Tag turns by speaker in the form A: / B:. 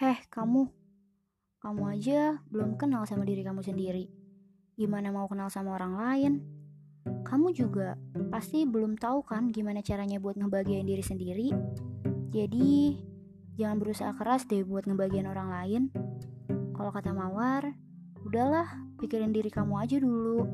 A: heh kamu. Kamu aja belum kenal sama diri kamu sendiri. Gimana mau kenal sama orang lain? Kamu juga pasti belum tahu kan gimana caranya buat ngebagian diri sendiri. Jadi, jangan berusaha keras deh buat ngebagian orang lain. Kalau kata Mawar, udahlah, pikirin diri kamu aja dulu.